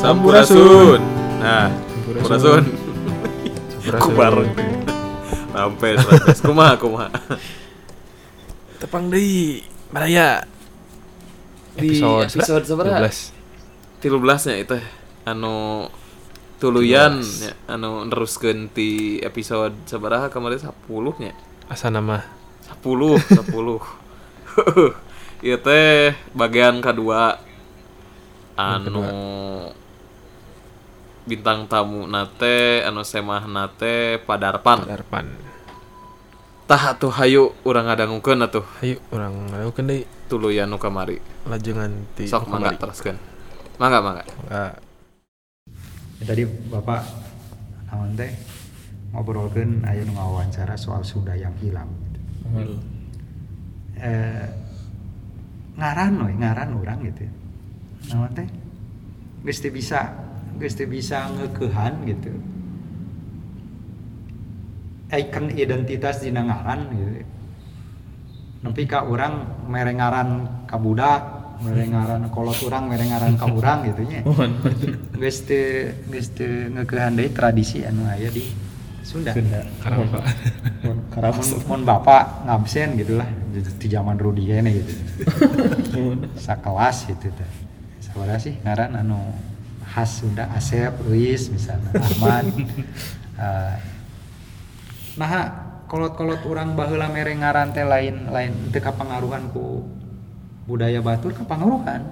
Sampurasun. Nah, Sampurasun. Ku bareng. Rampes, rampes. Kumaha, kumaha. Tepang deui Baraya. Di episode seberapa? 12. 13 nya itu anu tuluyan nya anu neruskeun ti episode sabaraha kemarin 10 nya. Asa nama 10, 10. Ieu teh bagian kedua anu bintang tamu nate anu semah nate padarpan. Darpan. tah atuh hayu urang ngadangukeun atuh. Ayo orang ngadagukeun deui. Tuluyan nu kamari. Lajengan ti sok mangga teruskeun. Mangga mangga. Enggak. Ya, tadi bapak naon teh ngobrolkeun aya nu ngawawancara soal Sunda yang hilang. Gitu. eh, ngaran we ngaran orang gitu naon teh geus bisa geus teu bisa ngeukehan gitu icon identitas dina ngaran gitu nepi ka urang mere ngaran ka budak mere ngaran kolot urang mere ngaran ka urang gitu nya geus teu geus teu ngeukehan deui tradisi anu aya di Sunda. Karapa. Mun, mun bapak ngabsen gitu lah di, di zaman Rudi kene gitu. Sakelas gitu teh. Sabaraha sih ngaran anu khas Sunda Asep, Luis misalnya Ahmad. Eh, nah kolot-kolot orang baheula mere ngaran teh lain lain teu kapangaruhan ku budaya Batur kapangaruhan.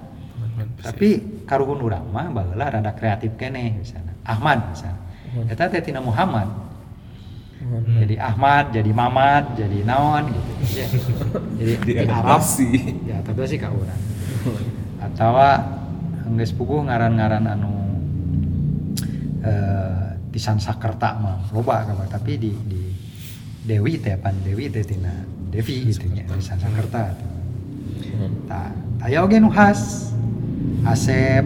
tapi karuhun urang mah baheula rada kreatif kene misalnya. Ahmad misalnya. Eta teh tina Muhammad. Jadi Ahmad jadi Mamad jadi naon gitu. Ya. jadi di Arab. ya tapi sih ka urang atau geus puguh ngaran-ngaran anu eh di Sansakerta mah loba kabar tapi di di Dewi teh pan Dewi teh tina Devi gitu nya di Sansakerta Tah, aya oge nu khas. Asep,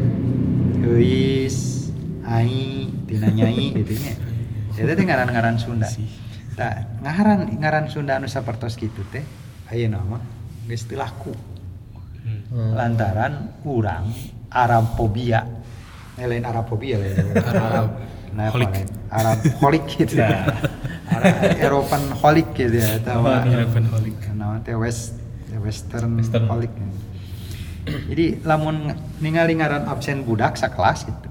Euis, Ai, tina Nyai gitu nya. Eta teh ngaran-ngaran Sunda. Tah, ngaran ngaran Sunda anu sapertos kitu teh aya nama geus teu laku. Lantaran urang Arabfobia. Eh, lain Arabfobia lain. Arab. Nah, apa lain? Arab holik gitu. Arab Eropan holik gitu ya, tahu. Eropan holik. Nah, teh west western, holik. Jadi lamun ningali ngaran absen budak sakelas gitu.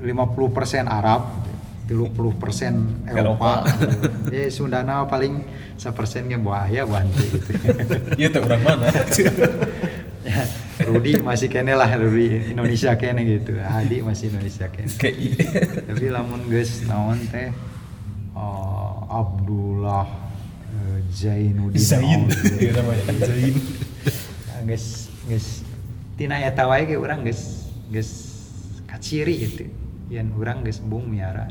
50% Arab, 30% Eropa. Eh Sundana paling sepersen ge buaya bantu gitu. Iya teh urang mana? Ya, Rudi masih kene lah Rudi Indonesia kene gitu. Adi masih Indonesia kene. Tapi lamun geus naon teh oh, Abdullah eh, Zainuddin Zain. Iya Zain. Nah, geus geus tina eta wae ge urang geus geus kaciri gitu. Yen urang geus bung miara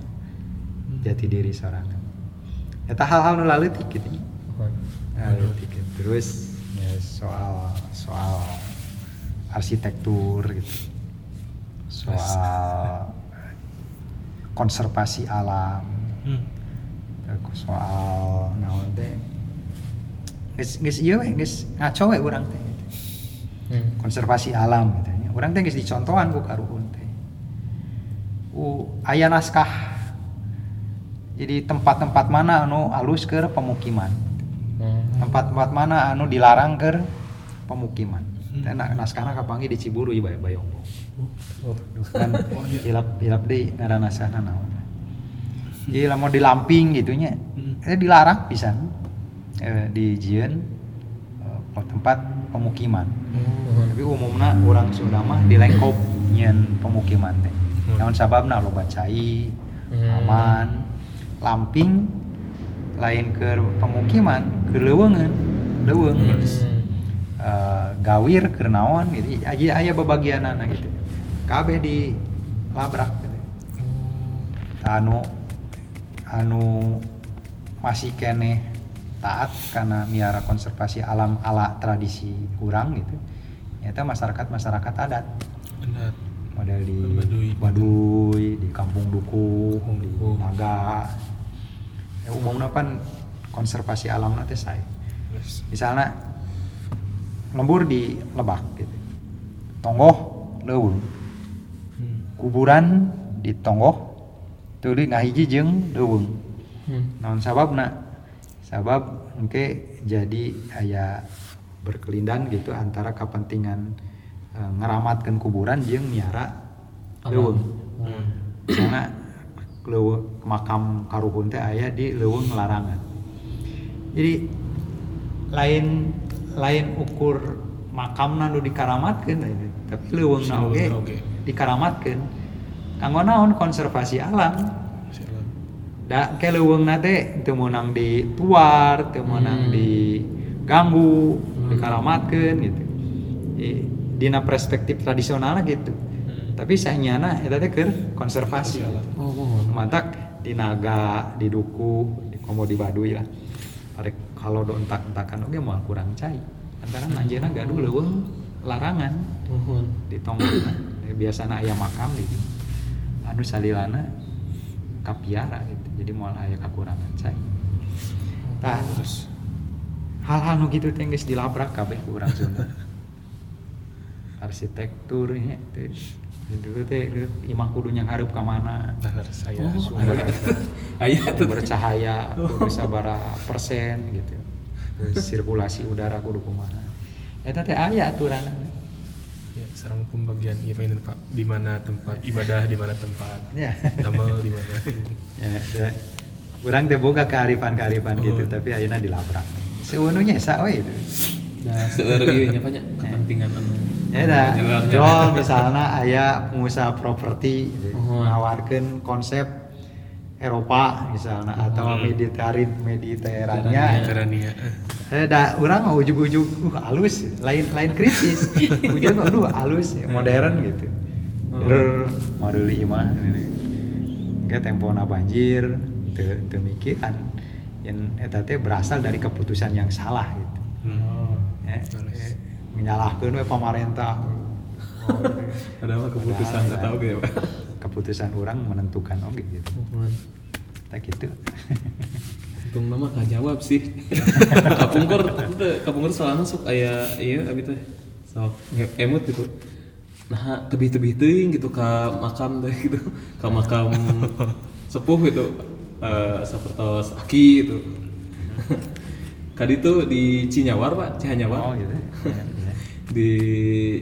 jati diri sorangan. Eta hal-hal nu gitu. Laletik gitu. Terus ya, soal soal arsitektur gitu. Soal konservasi alam. Terus soal naon teh geus geus ieu we geus ngaco we urang teh gitu. konservasi alam gitu nya. Urang teh geus dicontohan ku karuhun teh. U aya naskah jadi tempat-tempat mana anu alus ke pemukiman. Tempat-tempat mana anu dilarang ke pemukiman. Teh na- naskahna kapanggih di Ciburu ieu bae Bayongbo. Kan hilap hilap deui ngaran naskahna naon. Jadi lamun di Lamping gitu nya. Eh dilarang pisan. Eh, di Jieun eh, tempat pemukiman. Tapi umumnya orang Sunda mah di lengkop nyen pemukiman teh. Naon sababna loba cai, aman, lamping lain ke pemukiman ke leuweungeun, leuweung. Eh, gawir ke naon gitu. Aya aya babagianana gitu. Kabeh di labrak gitu. Anu anu masih kene taat karena miara konservasi alam ala tradisi kurang gitu nyata masyarakat masyarakat adat Benar. model di Baduy. Baduy di Kampung Dukuh Kampung di. Naga ya, umumnya kan konservasi alam nanti saya misalnya lembur di Lebak gitu. Tonggoh Hmm. kuburan di tonggoh tuluy ngahiji jeung leuweung Hmm. naon sababna sabab engke jadi aya berkelindan gitu antara kepentingan e, ngeramatkeun kuburan jeung miara leuweung. Misalnya leuweung makam karuhun teh aya di leuweung larangan. Jadi lain lain ukur makam nu dikaramatkeun tapi leuweung na oge dikaramatkeun. Kanggo naon konservasi alam? Da ke leuweungna teh teu meunang dituar teu meunang Hmm. diganggu dikaramatkeun gitu. Di- dina perspektif tradisional gitu. Tapi saenyana eta teh keur konservasi. Oh, mohon. mantak di naga di duku di komo di baduy lah. Arek kalau do entak-entakan oge moal kurang cai. Antara anjeunna gaduh leuweung larangan. Mohon. di tonggolan biasana aya makam di anu salilana kapiara gitu. Jadi moal aya kakurangan cai. Terus hal-hal nu gitu teh geus dilabrak kabeh ku urang Sunda. Arsitekturnya teh dulu teh imah kudu yang hareup ka mana? Saya Oh, sumber Aya tuh. sumber cahaya kudu sabaraha persen gitu. Sirkulasi udara kudu kumaha eta teh aya aturan ya sarang pembagian event Pak. Di mana tempat ibadah di mana tempat. Ya. Damel di mana. Ya, ya. Urang teh boga kearifan-kearifan gitu tapi ayeuna dilabrak. Seueuhnya esa we itu Nah, seueur ieu nya banyak kepentingan anu. Ya jual misalnya ayah pengusaha properti gitu, Oh. menawarkan konsep Eropa misalnya atau Hmm. Mediteran Mediterannya. Mediterania Eh dah orang mah ujug-ujug uh halus, lain lain kritis. Ujug aduh halus, modern gitu. Oh. Rer, maduli imah ini. Enggak tempona banjir, teu teu mikiran. Yang eta teh berasal dari keputusan yang salah gitu. hmm. Ya, eh, menyalahkan we pemerintah. Oh, Ada mah keputusan enggak tahu gitu, Pak. keputusan orang menentukan oke gitu Mohon. tak gitu Untung nama gak jawab sih. kapungkur itu kapungkur soalnya sok aya iya abi teh sok emut gitu. Nah, tebih-tebih teuing gitu ka makam teh gitu. Ka makam sepuh gitu. Eh sapertos aki gitu. Kadi tuh di Cinyawar, Pak, Cihanyawar. oh gitu. Di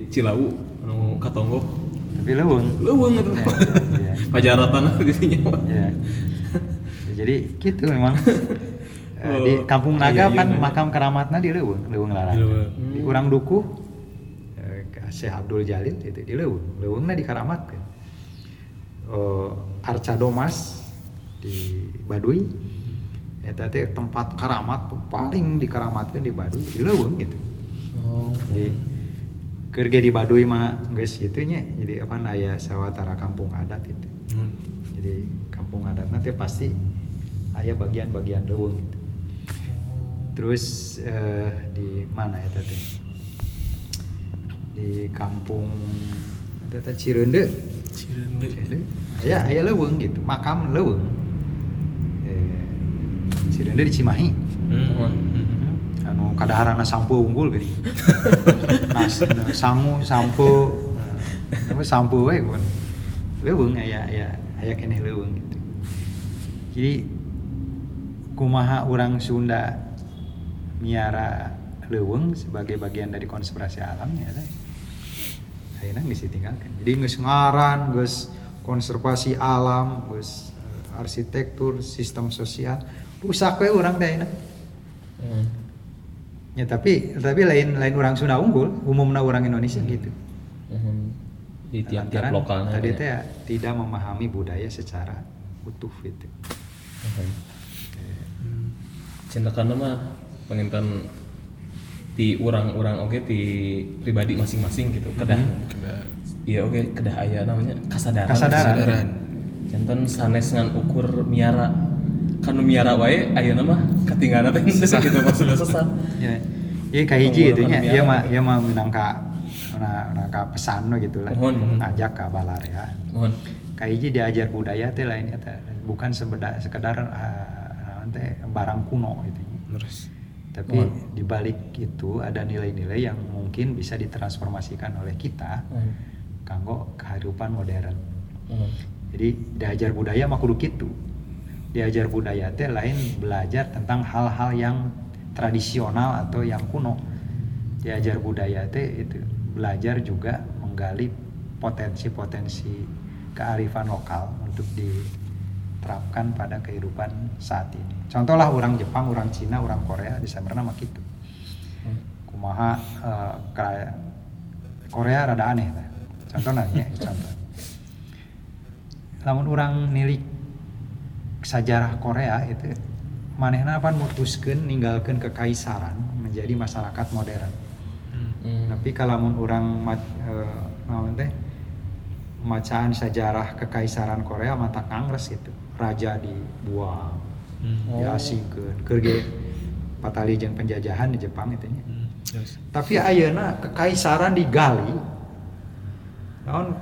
Cilawu anu Katongo. tapi leweng Leuweung itu. Ya, ya. Pajaratan di Cinyawar. Ya. Jadi gitu memang Eh, di Oh, kampung iya, naga iya, kan iya. makam keramatna di leweng leweng larang Di Leuweung. di urang duku eh, Syekh Abdul Jalil itu di leweng lewengna dikaramatkeun oh Arca Domas di Baduy eta teh tempat karamat tuh paling dikaramatkeun di Baduy di leuweung gitu Oh. jadi kerja di Baduy mah geus gitu nya jadi apa aya sawatara kampung adat itu Hmm. jadi kampung adat nanti pasti aya bagian-bagian leuweung gitu. terus eh, di mana ya tadi di kampung tete Cireunde Cirende. Cireunde aya aya leuweung gitu makam leuweung eh, Cireunde di Cimahi Hmm. Anu kadaharana sampo unggul gini. Nas sangu sampo. Apa sampo we bukan leuweung aya aya aya keneh leuweung gitu. Jadi kumaha orang Sunda miara leuweung sebagai bagian dari konservasi alamnya teh. Ayeuna geus ditinggalkan jadi geus ngaran geus konservasi alam geus eh, arsitektur sistem sosial rusak we urang teh ayeuna. Hmm. Ya tapi tapi lain lain orang Sunda unggul, umumnya orang Indonesia gitu. Mhm. Di tiap-tiap lokalnya. Tadi ya. teh tidak memahami budaya secara utuh gitu. Mhm. Cintakan mah pengintan di orang-orang oke di pribadi masing-masing gitu kedah Kena iya oke kedah aya namanya kasadaran Kasadaran. kesadaran. jantan sanes ngan ukur miara kan miara wae ayeuna mah ketinggalan teh sesat gitu maksudnya sesat Ya, iya kayak hiji gitu nya. Iya mah iya mah minangka na nangka pesan gitu lah. Mohon, mohon. Ngajak ka balar ya. mohon Kayak hiji diajar budaya teh lain eta bukan sebeda, sekedar teh barang kuno gitu. Terus Tapi Mohon. di balik itu ada nilai-nilai yang mungkin bisa ditransformasikan oleh kita Mohon. kanggo kehidupan modern Mhm. jadi diajar budaya mah kudu kitu diajar budaya teh lain belajar tentang hal-hal yang tradisional atau yang kuno. Diajar budaya teh itu belajar juga menggali potensi-potensi kearifan lokal untuk diterapkan pada kehidupan saat ini. Contohlah orang Jepang orang Cina orang Korea di sana mah gitu. Kumaha eh, kaya- Korea rada aneh contohnya ya, contoh. Lamun orang nilik sejarah Korea itu manehna pan mutuskeun ninggalkeun kekaisaran menjadi masyarakat modern. Hmm. Tapi kalau mun orang ma- eh, naon teh macaan sejarah kekaisaran Korea mata kangres gitu. Raja dibuang, Hmm. diasingkeun, keur ge patali jeung penjajahan di Jepang itu. Hmm. Yes. Tapi ayeuna kekaisaran digali. Naon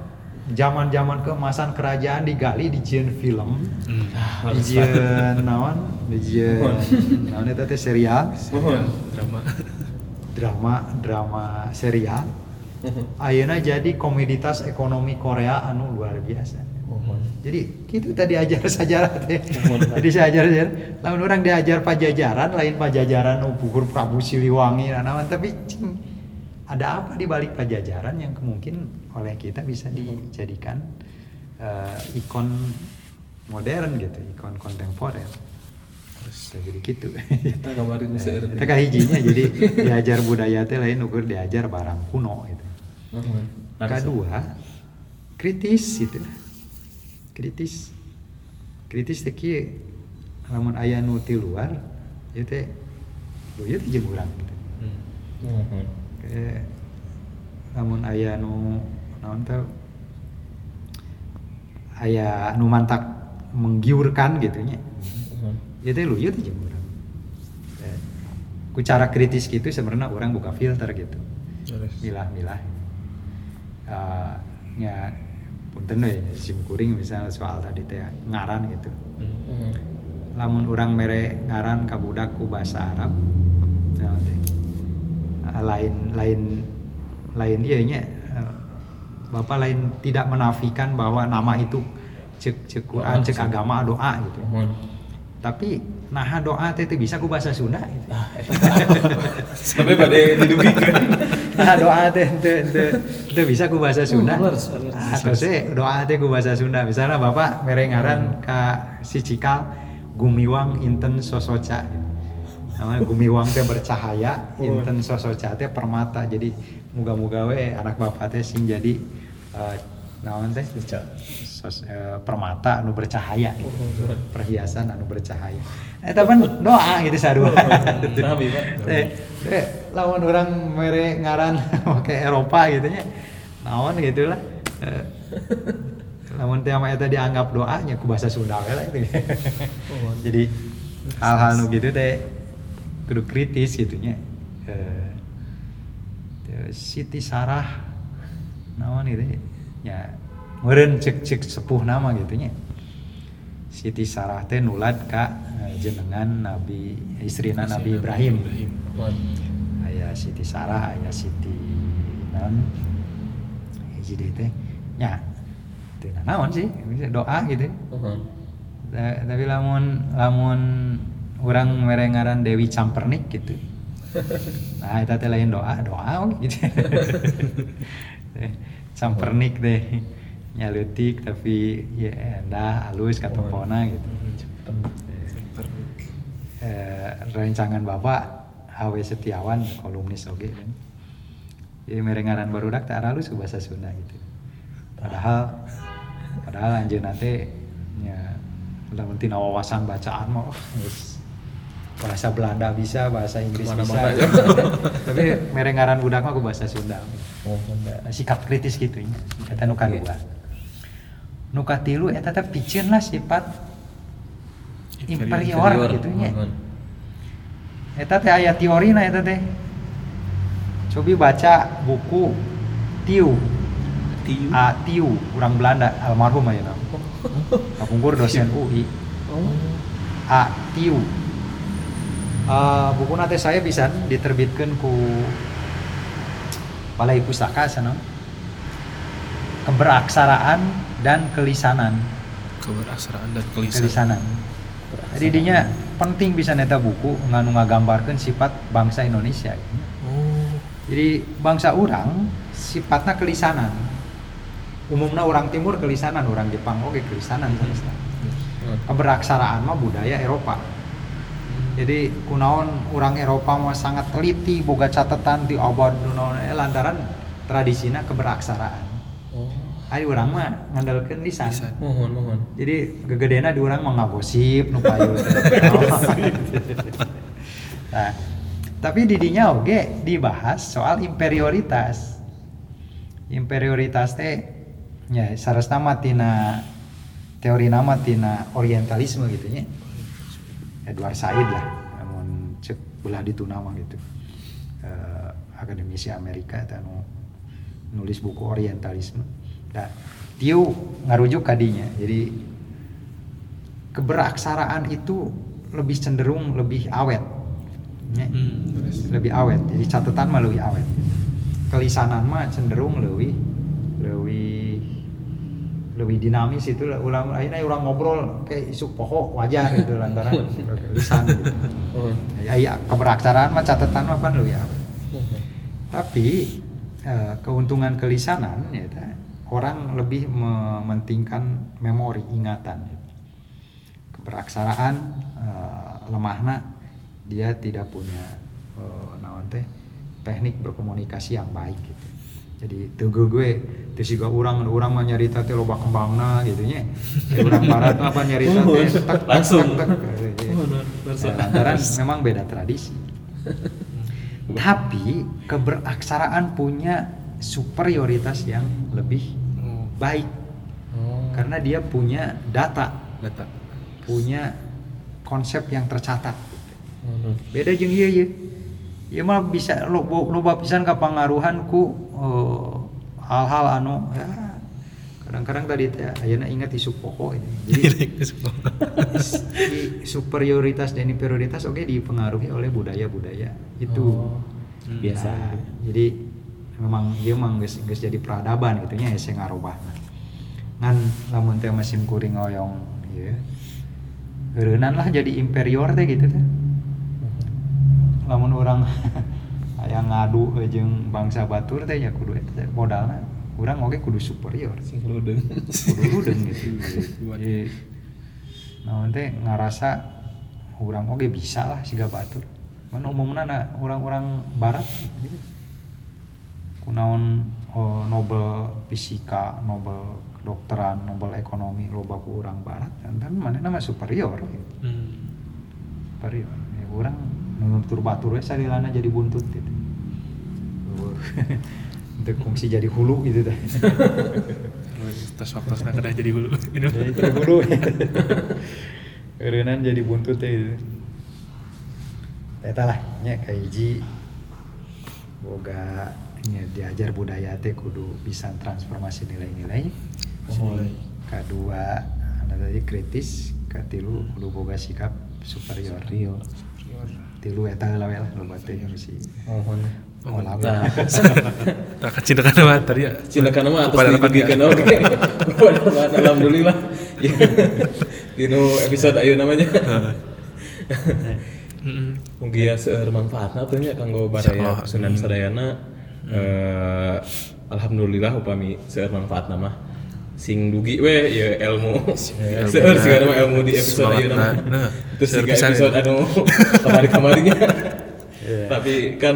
zaman-zaman keemasan kerajaan digali dijieun film, Hmm. dijieun naon, dijieun naon eta teh serial. Drama. drama drama serial. Ayeuna jadi komoditas ekonomi Korea anu luar biasa. Jadi gitu tadi ajar sejarah teh. Jadi saya ajar ajar. Lamun orang diajar pajajaran lain pajajaran nu pukur Prabu Siliwangi naon tapi cing, ada apa di balik pajajaran yang kemungkin oleh kita bisa dijadikan eh, ikon modern gitu, ikon kontemporer. Terus jadi gitu. Kita kemarin seueur. Itu kahijinya jadi diajar budaya teh lain ukur diajar barang kuno gitu. Mohon. Kedua, kritis gitu. Kritis. Kritis teh kieu lamun aya nu ti luar ieu teh ieu teh jeung urang gitu. Hmm. Mohon. Kayak lamun aya nu naon teh aya nu mantak menggiurkan gitu nya. Mohon. Ieu teh lu ieu teh jeung urang. Eh, Ku cara kritis gitu sebenarnya orang buka filter gitu. Milah-milah uh, ya punten we sim kuring misalnya soal tadi teh ngaran gitu Hmm. Mhm. lamun orang mere ngaran ka budak ku bahasa Arab nah, teh. Ah, lain lain lain ieu nya eh, Bapak lain tidak menafikan bahwa nama itu cek cek Quran cek agama doa gitu Mohon. tapi nah doa teh bisa ku bahasa Sunda gitu. Sampai pada nah doa teh teu bisa ku bahasa Sunda. Harus. Ah, terus eh, doa teh ku bahasa Sunda. Misalnya Bapak mere ngaran ka si Cikal gumiwang inten sosoca. Namanya gumiwang teh bercahaya, inten sosoca teh permata. Jadi muga-muga we anak Bapak teh sing jadi naon teh? Sos, eh, permata anu bercahaya gitu. Perhiasan anu bercahaya. Eh tapi doa gitu sadua. Sami, Pak. eh, lawan orang mere ngaran pakai Eropa gitu nya naon gitu lah lamun teh ama eta dianggap doanya ku bahasa Sunda lah gitu. jadi hal-hal nu gitu teh kudu kritis gitu nya eh, teh Siti Sarah naon gitu ya meureun cek cek sepuh nama gitu nya Siti Sarah teh nulad ka eh, jenengan Nabi istrina Nabi Ibrahim. Mohon. Aya Siti Sarah, aya Siti non hiji teh nya teu naon sih doa gitu. Tapi lamun lamun urang mere ngaran Dewi Campernik gitu. Nah, eta teh lain doa, doa we gitu. Campernik teh nyalutik tapi ya endah halus katempona gitu. eh, rancangan bapak Awe Setiawan kolumnis oge kan jadi merengaran barudak tak halus ke bahasa Sunda gitu padahal padahal anjeun nanti ya lamun tina wawasan bacaan mah wah, geus bahasa Belanda bisa bahasa Inggris Mana-mana bisa ya. tapi merengaran budak mah ke bahasa Sunda Mohon. Nah, sikap kritis gitu nya eta nu kadua nu katilu eta teh pikeun lah sifat inferior, gitu nya Mohon. Eta teh aya teorina eta teh. Cobi baca buku Tiu. Tiu. A Tiu, orang Belanda, almarhum ayeuna. Kapungkur dosen UI. Oh. A Tiu. Uh, buku teh saya bisa diterbitkan ku Balai Pustaka sana. Keberaksaraan dan kelisanan Keberasraan dan kelisan. kelisanan jadi dinya penting bisa neta buku nganu ngagambarkan sifat bangsa Indonesia Oh. jadi bangsa orang sifatnya kelisanan umumnya orang timur kelisanan orang Jepang oke kelisanan sanesna. keberaksaraan mah budaya Eropa jadi kunaon orang Eropa mah sangat teliti boga catatan di abad naon eh, lantaran tradisinya keberaksaraan Oh. Ayo orang mah ngandalkeun lisan. Lisan. Mohon, mohon. Jadi gegedena di orang mah ngagosip nu payu. nah, tapi didinya oge dibahas soal imperioritas. Imperioritas teh ya sarasna mah tina teori nama tina orientalisme gitu nya. Edward Said lah, namun cek belah ditu nama gitu. Eh, akademisi Amerika eta nu nulis buku orientalisme. Nah, dia ngarujuk kadinya. Jadi keberaksaraan itu lebih cenderung lebih awet. Ya, Hmm. Lebih awet. Jadi catatan mah lebih awet. Kelisanan mah cenderung lebih lebih lebih dinamis itu ulang akhirnya orang ngobrol kayak isu pokok wajar gitu lantaran lisan gitu. Oh. Ya, ya keberaksaraan mah catatan mah kan lebih awet. Tapi eh, keuntungan kelisanan ya ta, orang lebih mementingkan memori ingatan. Keberaksaraan eh, lemahna dia tidak punya eh, naon teh teknik berkomunikasi yang baik gitu. Jadi tugu gue juga orang orang mah nyarita teh loba kembangna gitu nya. Orang barat mah apa nyarita teh tek, tek, Langsung. Oh, benar, benar. Ya, lantaran memang beda tradisi. Tapi keberaksaraan punya superioritas yang lebih Oh. baik Oh. karena dia punya data, Data. punya konsep yang tercatat. Beda jeung ieu ieu. Ieu mah bisa lo loba pisan kapangaruhan ku eh, hal-hal anu ya kadang-kadang tadi teh ayeuna ingat isu pokok ini. Jadi di superioritas dan inferioritas oke dipengaruhi oleh budaya-budaya itu. Oh, biasa. Nah, jadi memang dia memang geus geus jadi peradaban gitu nya hese ngarobah. Ngan lamun teh mesin kuring oyong ieu. Heureunan lah jadi inferior teh gitu teh. Lamun orang aya ngadu jeung bangsa batur teh ya kudu eta teh modalna urang oge kudu superior. Sing ludeng. kudu ludeng gitu. Jadi naon teh ngarasa urang oge bisa lah siga batur. Mun umumna na orang-orang barat gitu. Kunaon oh, Nobel fisika, Nobel kedokteran, Nobel ekonomi loba ku urang barat. Dan manehna mah superior gitu. Hmm. Superior. Ya urang nutur batur we salilana jadi buntut gitu. Untuk fungsi jadi hulu gitu teh. Tas waktu kena jadi hulu. Jadi itu dulu Kerenan jadi buntut teh gitu Eta lah nya kayak hiji boga nya diajar budaya teh kudu bisa transformasi nilai-nilai Oh. kedua ada tadi kritis katilu kudu boga sikap superior Rio. Tilu eta lah we lah loba teh mesti Mohon. Oh, lah. Nah, tak kecil kan mah tadi ya. silakan nama atas Kepada rekan dibagikan oke. Alhamdulillah. Ya. Dino episode ayo namanya. Mungkin ya seueur manfaatna teh nya kanggo baraya Sunan. Sadayana. Eh alhamdulillah upami seueur manfaatna mah sing dugi we ya ilmu. ilmu. Seueur sih nama ilmu di episode ayo nama. nah, nah. Terus tiga episode anu kamari-kamarinya. Iya. Tapi kan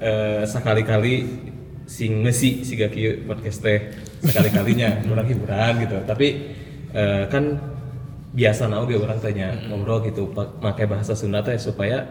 eh, sekali-kali sing ngesi siga kieu podcast teh sekali-kalinya orang hiburan gitu. Tapi eh, kan biasa na oge orang tanya ngobrol gitu pa- make bahasa Sunda teh supaya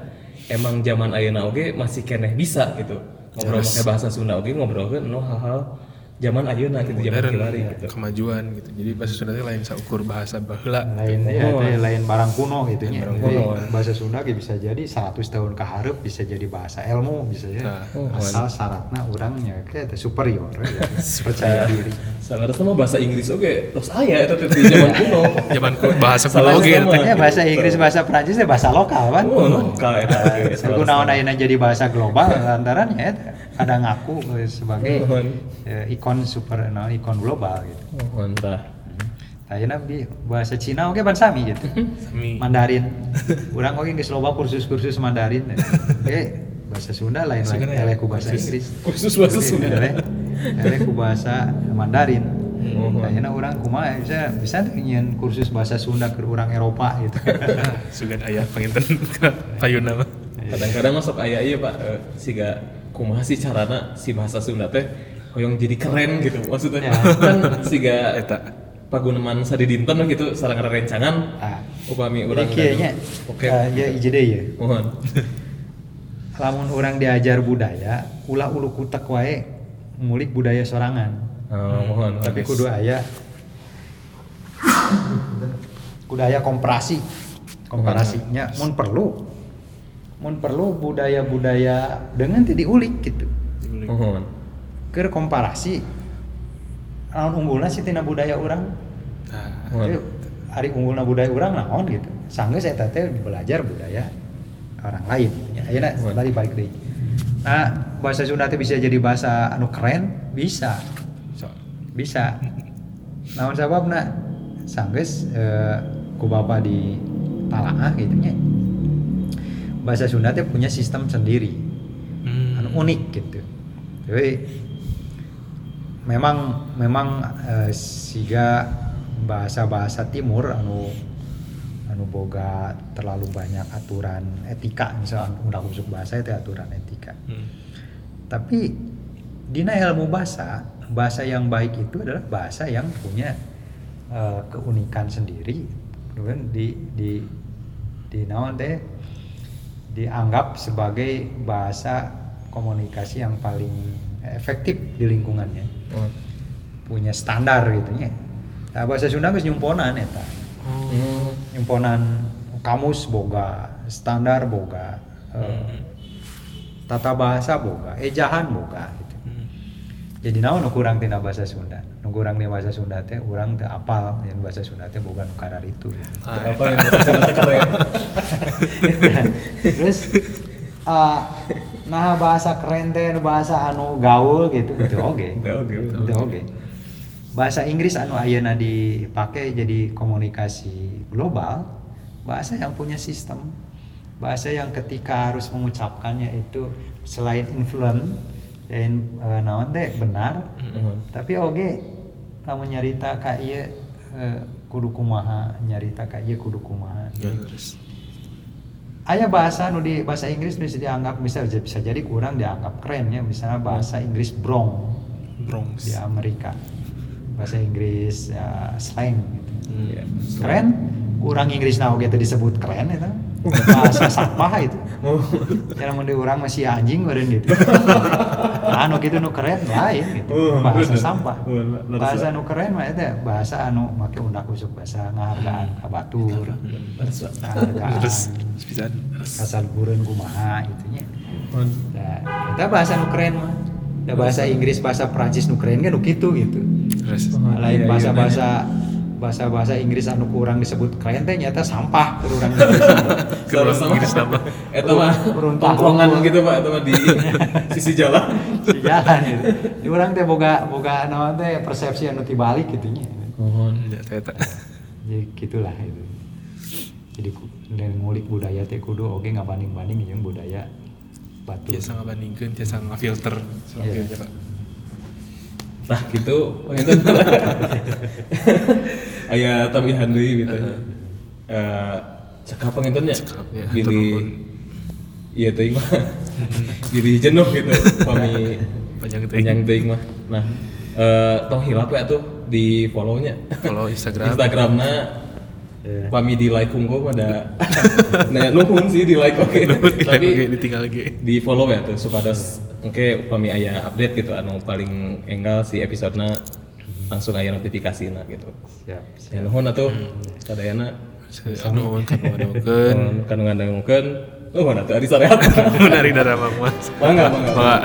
emang zaman ayeuna oge masih keneh bisa gitu. Ngobrol make bahasa Sunda oge ngobrolkeun no hal-hal zaman ayeuna gitu zaman Modern, kilari gitu. kemajuan gitu. Jadi bahasa Sunda itu lain saukur bahasa baheula. lain ya teh lain barang kuno gitu. Barang Jadi, kuno. bahasa Sunda ge bisa jadi 100 tahun ke hareup bisa jadi bahasa ilmu bisa ya. Nah, oh, asal syaratnya orangnya kayak teh superior ya. percaya diri. Salah sama bahasa Inggris oge terus aya eta teh di zaman kuno. Zaman ku bahasa kuno teh. Ya bahasa Inggris bahasa Prancis teh bahasa lokal kan. Oh, lokal eta kunaon ayeuna jadi bahasa global lantaran ya eta ada ngaku sebagai eh, ikon super no, ikon global gitu. Oh, entah. Ayeuna di bahasa Cina oke ban sami gitu. Sami. Mandarin. Urang oke geus loba kursus-kursus Mandarin. Oke, bahasa Sunda lain lain ya, eleh ku bahasa kursus- Inggris. kursus bahasa Sunda. Eleh eleh ku bahasa Mandarin. Oh. Ayeuna urang kumaha bisa bisa nyian kursus bahasa Sunda ke urang Eropa gitu. Sugan aya panginten payuna mah. kadang-kadang masuk aya iya pak eh, siga kumaha sih carana si bahasa Sunda teh hoyong jadi keren gitu maksudnya Ya. kan siga Eta. paguneman sadidinten gitu sarang rencangan Ah. upami Urang kieu oke Ya hiji deui ya. mohon Lamun orang diajar budaya, ulah ulu kutek wae ngulik budaya sorangan. Oh, mohon Tapi Habis. kudu aya kudu aya komparasi. Komparasinya mun perlu. Mun perlu budaya-budaya dengan teu diulik gitu. mohon Keur komparasi naon unggulna sih tina budaya urang? Nah, mohon Teu ari unggulna budaya urang naon gitu. Sanggeus eta teh belajar budaya orang lain. Ya, ayeuna Mohon. balik deui. Nah, bahasa Sunda teh bisa jadi bahasa anu keren, bisa. bisa namun sababna sanggeus eh, ku bapa di talaah gitu nya bahasa Sunda teh punya sistem sendiri. Hmm. anu unik gitu. Jadi memang memang eh, siga bahasa-bahasa timur anu anu boga terlalu banyak aturan etika. Misalnya undang usuk bahasa itu aturan etika. Hmm. tapi dina ilmu bahasa bahasa yang baik itu adalah bahasa yang punya eh, keunikan sendiri. Kemudian di di di naon teh dianggap sebagai bahasa komunikasi yang paling efektif di lingkungannya. Mohon punya standar gitu nya nah, bahasa Sunda geus nyumponan eta. Hmm. nyumponan kamus boga standar boga eh, tata bahasa boga ejahan boga gitu. Hmm. jadi naon kurang tina bahasa Sunda kurang di bahasa Sunda teh urang teu apal yang bahasa Sunda teh boga nu karar itu. Ah, apa yang bahasa Sunda teh keren. Terus uh, nah bahasa keren teh bahasa anu gaul gitu gitu oge, betul. Teu oge bahasa Inggris anu ayeuna dipakai jadi komunikasi global bahasa yang punya sistem bahasa yang ketika harus mengucapkannya itu selain influent dan eh, naon teh benar mohon tapi oge kamu nyarita ka ieu eh, kudu kumaha nyarita ka ieu kudu kumaha Ya, terus. aya bahasa nu di bahasa Inggris bisa dianggap bisa bisa jadi kurang dianggap keren ya misalnya bahasa Inggris brong Bronx. di Amerika bahasa Inggris ya, slang gitu. Hmm. Iya. keren kurang Inggris nah gitu disebut keren itu bahasa sampah itu. Namun di orang masih anjing keren gitu. Nah, anu gitu nu keren lain gitu. Oh, bahasa sampah. Bahasa nu keren mah itu bahasa anu make undak usuk bahasa ngahargaan ka batur. Terus pisan. asal bureun kumaha gitu nya. Mohon. Nah, kita bahasa nu keren mah. Da bahasa Inggris, bahasa Prancis nu keren kan gitu. Oh, Lain iya, iya, bahasa-bahasa bahasa-bahasa Inggris anu kurang disebut keren teh nyata sampah ke urang Kalau Inggris nama. Eta mah tongkrongan gitu Pak, eta mah di sisi jalan. di jalan gitu. Di urang teh boga boga naon teh persepsi anu tibalik gitu nya. Mohon. Ya, eta. Jadi gitulah itu. Jadi ngulik budaya teh kudu oge ngabanding-banding jeung budaya batu. Tiasa ngabandingkeun, tiasa ngafilter. Iya. Iya. Pak. Nah gitu, itu Aya tambahan deui gitu. Eh cekap panginten nya. Cekap, ya. Gili Turun. Iya teuing mah. Gili jenuh gitu pami Panjang teuing. panjang teuing mah. Nah, eh tong hilap ya tuh di follow-nya. Follow Instagram. Instagramna Iya. pami di like unggul ada nah nuhun sih di like oke Oke, tapi ditinggal lagi. di follow ya tuh supados oke pami aya update gitu anu paling enggal si episodenya langsung aya notifikasi nah gitu Siap. ya nuhun atuh sadayana Anu kan ngadokeun. kan ngandangkeun oh mana tuh ari sarehat Dari darah Mas. bangga bangga Pak.